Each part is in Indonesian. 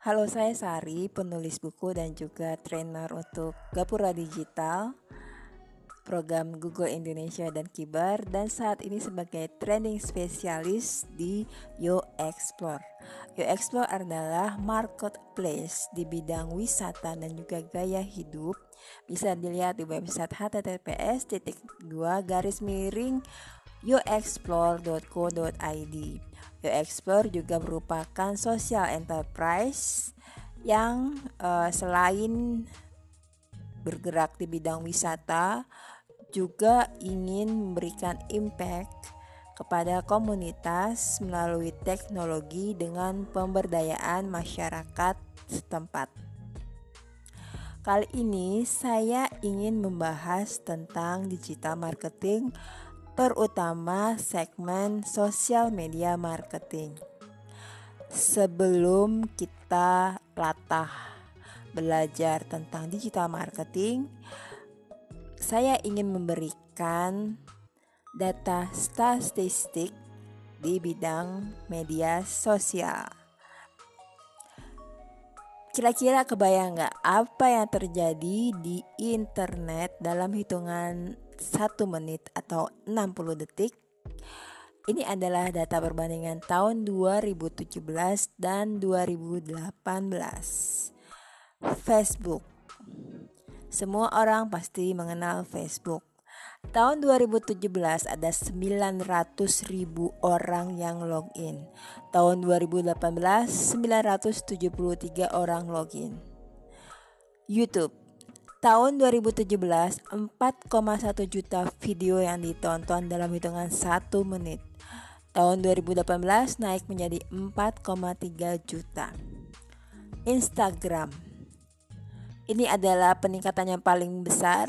Halo, saya Sari, penulis buku dan juga trainer untuk Gapura Digital, program Google Indonesia dan Kibar, dan saat ini sebagai training spesialis di Yo Explore. Yo Explore adalah marketplace di bidang wisata dan juga gaya hidup. Bisa dilihat di website https garis miring yoexplore.co.id. YoExplore juga merupakan social enterprise yang uh, selain bergerak di bidang wisata juga ingin memberikan impact kepada komunitas melalui teknologi dengan pemberdayaan masyarakat setempat. Kali ini saya ingin membahas tentang digital marketing terutama segmen sosial media marketing. Sebelum kita latah belajar tentang digital marketing, saya ingin memberikan data statistik di bidang media sosial. Kira-kira kebayang nggak apa yang terjadi di internet dalam hitungan 1 menit atau 60 detik. Ini adalah data perbandingan tahun 2017 dan 2018. Facebook. Semua orang pasti mengenal Facebook. Tahun 2017 ada 900 ribu orang yang login. Tahun 2018 973 orang login. YouTube Tahun 2017, 4,1 juta video yang ditonton dalam hitungan 1 menit. Tahun 2018 naik menjadi 4,3 juta. Instagram. Ini adalah peningkatan yang paling besar.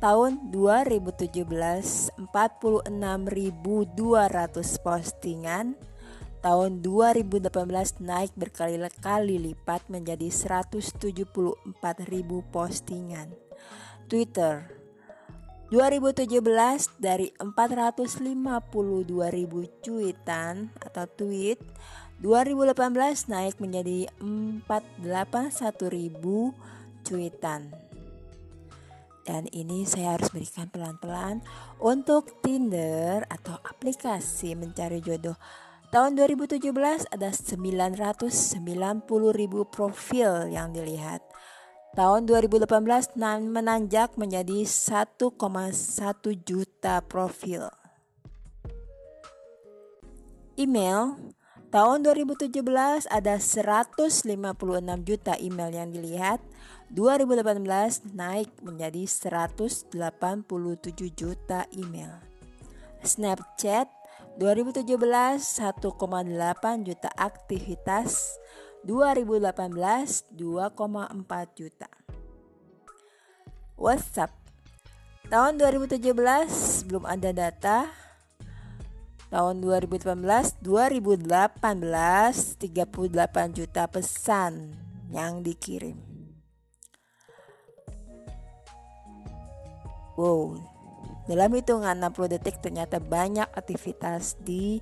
Tahun 2017, 46.200 postingan tahun 2018 naik berkali-kali lipat menjadi 174.000 postingan. Twitter 2017 dari 452.000 cuitan atau tweet 2018 naik menjadi 481.000 cuitan. Dan ini saya harus berikan pelan-pelan untuk Tinder atau aplikasi mencari jodoh Tahun 2017 ada 990 ribu profil yang dilihat. Tahun 2018 menanjak menjadi 1,1 juta profil. Email Tahun 2017 ada 156 juta email yang dilihat. 2018 naik menjadi 187 juta email. Snapchat 2017 1,8 juta aktivitas 2018 2,4 juta. WhatsApp. Tahun 2017 belum ada data. Tahun 2018 2018 38 juta pesan yang dikirim. Wow dalam hitungan 60 detik ternyata banyak aktivitas di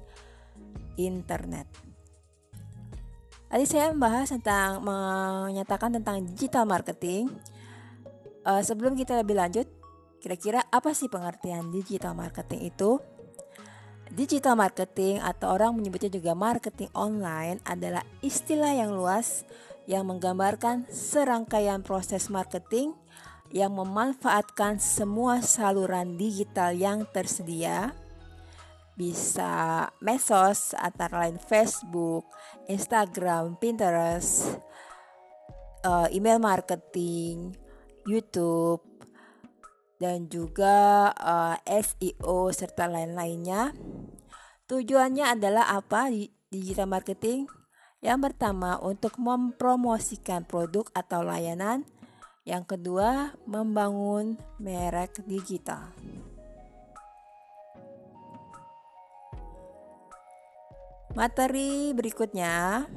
internet. Tadi saya membahas tentang menyatakan tentang digital marketing. Uh, sebelum kita lebih lanjut, kira-kira apa sih pengertian digital marketing itu? Digital marketing atau orang menyebutnya juga marketing online adalah istilah yang luas yang menggambarkan serangkaian proses marketing yang memanfaatkan semua saluran digital yang tersedia bisa medsos antara lain Facebook, Instagram, Pinterest, uh, email marketing, YouTube, dan juga eh, SEO serta lain-lainnya. Tujuannya adalah apa di digital marketing? Yang pertama untuk mempromosikan produk atau layanan yang kedua, membangun merek digital. Materi berikutnya,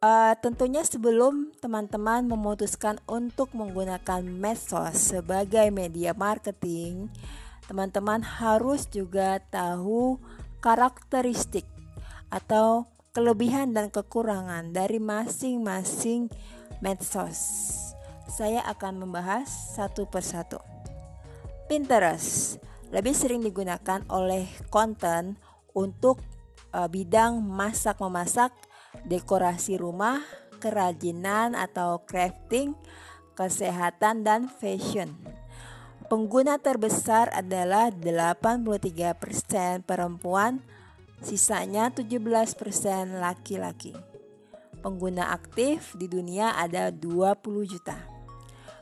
uh, tentunya sebelum teman-teman memutuskan untuk menggunakan medsos sebagai media marketing, teman-teman harus juga tahu karakteristik atau kelebihan dan kekurangan dari masing-masing medsos. Saya akan membahas satu persatu. Pinterest lebih sering digunakan oleh konten untuk uh, bidang masak-memasak, dekorasi rumah, kerajinan atau crafting, kesehatan dan fashion. Pengguna terbesar adalah 83% perempuan, sisanya 17% laki-laki. Pengguna aktif di dunia ada 20 juta.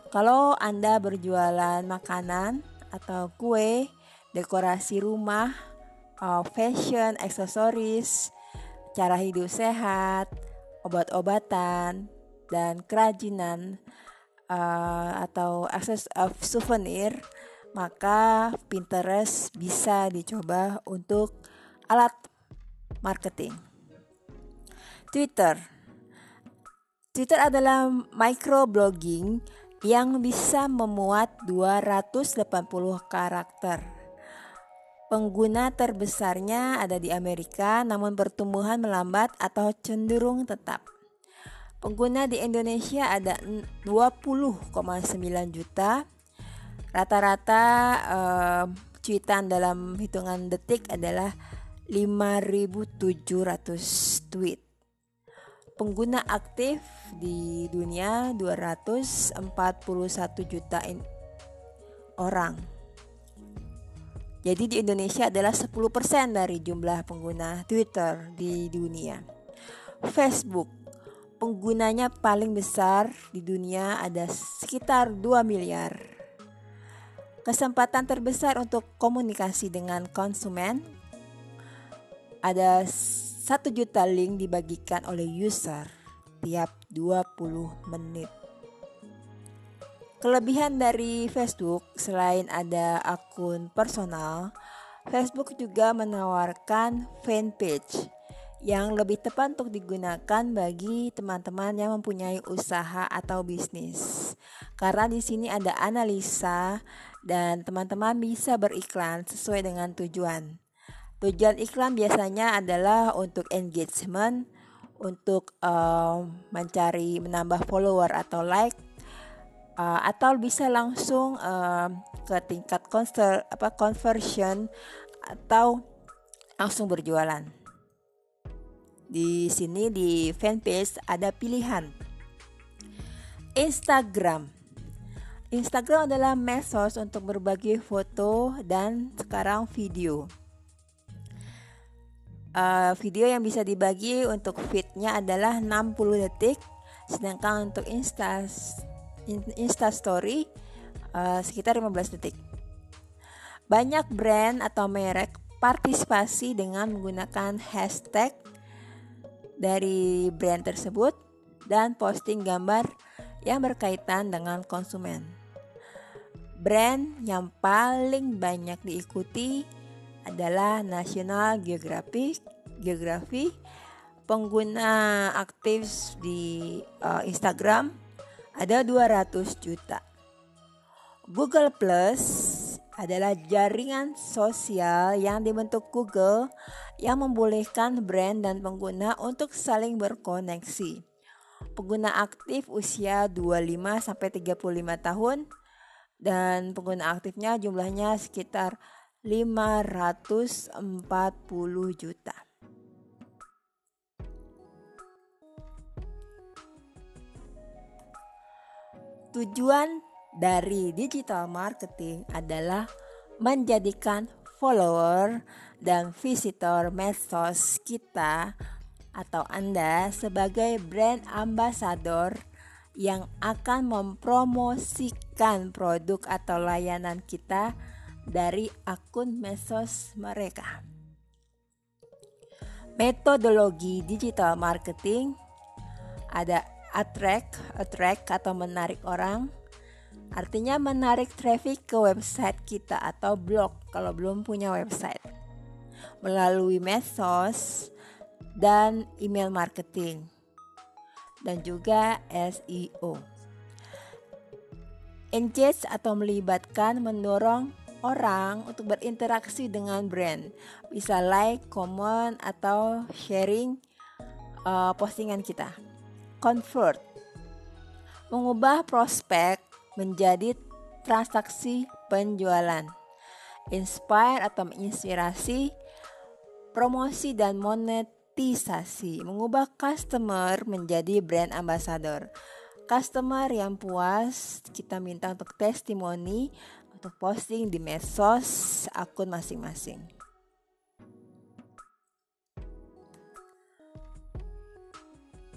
Kalau Anda berjualan makanan atau kue, dekorasi rumah, uh, fashion, aksesoris, cara hidup sehat, obat-obatan, dan kerajinan uh, atau akses of souvenir, maka Pinterest bisa dicoba untuk alat marketing. Twitter. Twitter adalah microblogging yang bisa memuat 280 karakter. Pengguna terbesarnya ada di Amerika, namun pertumbuhan melambat atau cenderung tetap. Pengguna di Indonesia ada 20,9 juta. Rata-rata uh, cuitan dalam hitungan detik adalah 5.700 tweet. Pengguna aktif di dunia 241 juta orang. Jadi di Indonesia adalah 10% dari jumlah pengguna Twitter di dunia. Facebook penggunanya paling besar di dunia ada sekitar 2 miliar. Kesempatan terbesar untuk komunikasi dengan konsumen ada 1 juta link dibagikan oleh user tiap 20 menit. Kelebihan dari Facebook selain ada akun personal, Facebook juga menawarkan fanpage yang lebih tepat untuk digunakan bagi teman-teman yang mempunyai usaha atau bisnis. Karena di sini ada analisa dan teman-teman bisa beriklan sesuai dengan tujuan. Tujuan iklan biasanya adalah untuk engagement, untuk uh, mencari menambah follower atau like, uh, atau bisa langsung uh, ke tingkat conver apa conversion atau langsung berjualan. Di sini di fanpage ada pilihan. Instagram. Instagram adalah medsos untuk berbagi foto dan sekarang video. Uh, video yang bisa dibagi untuk feednya adalah 60 detik, sedangkan untuk Insta Insta Story uh, sekitar 15 detik. Banyak brand atau merek partisipasi dengan menggunakan hashtag dari brand tersebut dan posting gambar yang berkaitan dengan konsumen. Brand yang paling banyak diikuti adalah National Geographic, Geography. Pengguna aktif di uh, Instagram ada 200 juta. Google Plus adalah jaringan sosial yang dibentuk Google yang membolehkan brand dan pengguna untuk saling berkoneksi. Pengguna aktif usia 25 sampai 35 tahun dan pengguna aktifnya jumlahnya sekitar 540 juta. Tujuan dari digital marketing adalah menjadikan follower dan visitor medsos kita atau Anda sebagai brand ambassador yang akan mempromosikan produk atau layanan kita dari akun medsos mereka. Metodologi digital marketing ada attract, attract atau menarik orang, Artinya menarik traffic ke website kita atau blog kalau belum punya website. Melalui medsos dan email marketing. Dan juga SEO. Engage atau melibatkan mendorong orang untuk berinteraksi dengan brand. Bisa like, comment, atau sharing uh, postingan kita. Convert mengubah prospek menjadi transaksi penjualan. Inspire atau menginspirasi promosi dan monetisasi, mengubah customer menjadi brand ambassador. Customer yang puas kita minta untuk testimoni atau posting di medsos akun masing-masing.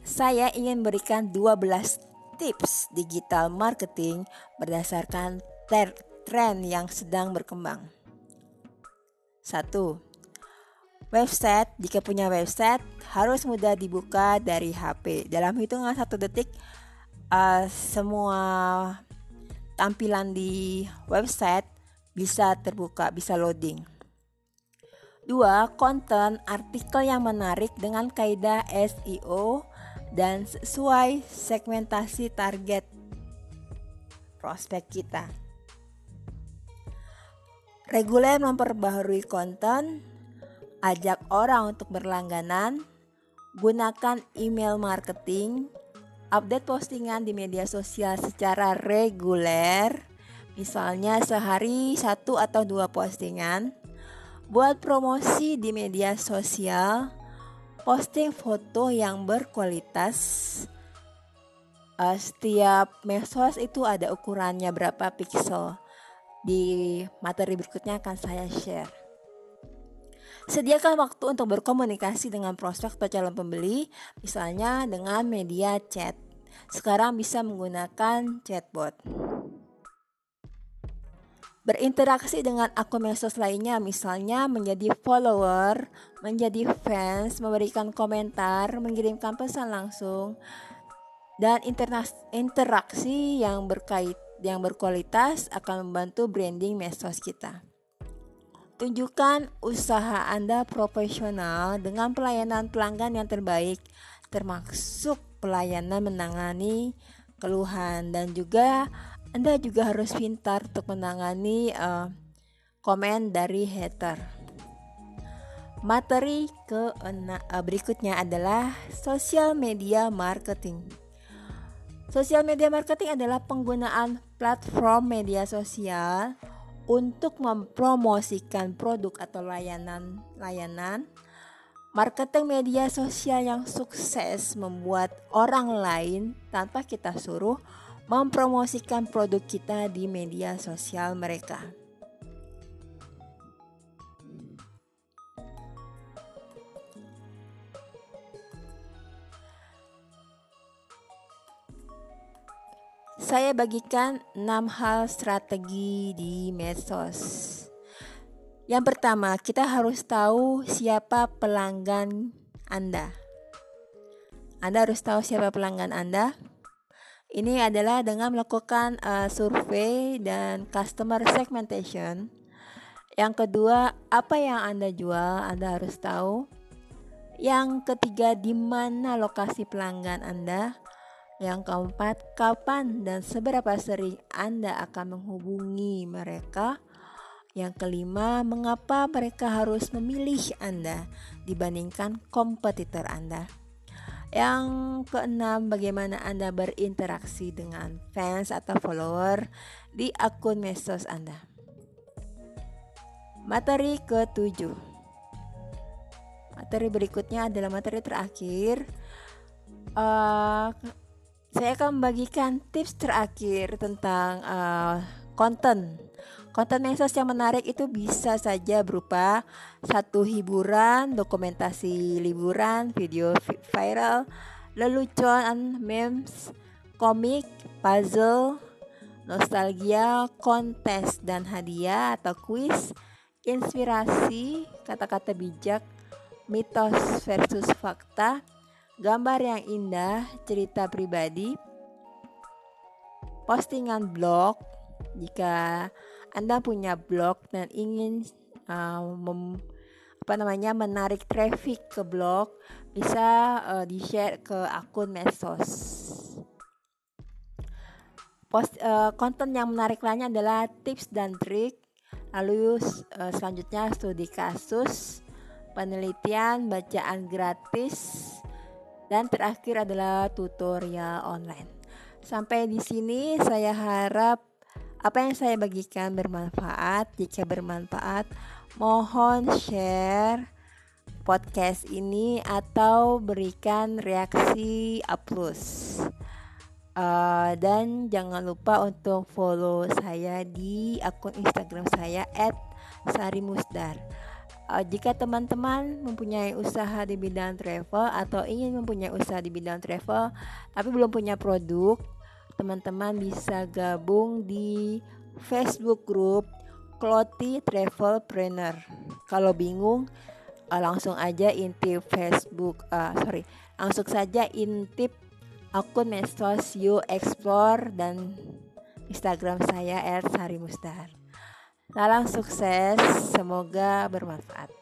Saya ingin berikan 12 tips digital marketing berdasarkan tren yang sedang berkembang. 1 Website, jika punya website, harus mudah dibuka dari HP. Dalam hitungan satu detik, uh, semua tampilan di website bisa terbuka, bisa loading. Dua, konten artikel yang menarik dengan kaidah SEO dan sesuai segmentasi target prospek kita. Reguler memperbaharui konten ajak orang untuk berlangganan, gunakan email marketing, update postingan di media sosial secara reguler, misalnya sehari satu atau dua postingan, buat promosi di media sosial, posting foto yang berkualitas. Uh, setiap medsos itu ada ukurannya berapa pixel. Di materi berikutnya akan saya share. Sediakan waktu untuk berkomunikasi dengan prospek atau calon pembeli, misalnya dengan media chat. Sekarang bisa menggunakan chatbot. Berinteraksi dengan akun medsos lainnya, misalnya menjadi follower, menjadi fans, memberikan komentar, mengirimkan pesan langsung, dan interaksi yang berkait yang berkualitas akan membantu branding medsos kita. Tunjukkan usaha Anda profesional dengan pelayanan pelanggan yang terbaik, termasuk pelayanan menangani keluhan dan juga Anda juga harus pintar untuk menangani uh, komen dari hater. Materi ke uh, berikutnya adalah sosial media marketing. Sosial media marketing adalah penggunaan platform media sosial untuk mempromosikan produk atau layanan-layanan. Marketing media sosial yang sukses membuat orang lain tanpa kita suruh mempromosikan produk kita di media sosial mereka. Saya bagikan 6 hal strategi di medsos. Yang pertama, kita harus tahu siapa pelanggan Anda. Anda harus tahu siapa pelanggan Anda. Ini adalah dengan melakukan uh, survei dan customer segmentation. Yang kedua, apa yang Anda jual, Anda harus tahu. Yang ketiga, di mana lokasi pelanggan Anda. Yang keempat, kapan dan seberapa sering Anda akan menghubungi mereka? Yang kelima, mengapa mereka harus memilih Anda dibandingkan kompetitor Anda? Yang keenam, bagaimana Anda berinteraksi dengan fans atau follower di akun medsos Anda. Materi ketujuh. Materi berikutnya adalah materi terakhir. Uh, saya akan membagikan tips terakhir tentang uh, konten. Konten medsos yang menarik itu bisa saja berupa satu hiburan, dokumentasi liburan, video viral, lelucon, memes, komik, puzzle, nostalgia, kontes dan hadiah atau kuis, inspirasi, kata-kata bijak, mitos versus fakta, gambar yang indah, cerita pribadi, postingan blog. Jika Anda punya blog dan ingin uh, mem, apa namanya menarik traffic ke blog, bisa uh, di-share ke akun medsos. Post uh, konten yang menarik lainnya adalah tips dan trik. Lalu uh, selanjutnya studi kasus, penelitian, bacaan gratis, dan terakhir adalah tutorial online. Sampai di sini saya harap apa yang saya bagikan bermanfaat. Jika bermanfaat, mohon share podcast ini atau berikan reaksi A+. Uh, dan jangan lupa untuk follow saya di akun Instagram saya @sarimusdar. Uh, jika teman-teman mempunyai usaha di bidang travel atau ingin mempunyai usaha di bidang travel tapi belum punya produk, teman-teman bisa gabung di Facebook group Cloti Travel Planner. Kalau bingung, uh, langsung aja intip Facebook, uh, sorry, langsung saja intip akun medsos You Explore dan Instagram saya @sarimustar. Salam sukses, semoga bermanfaat.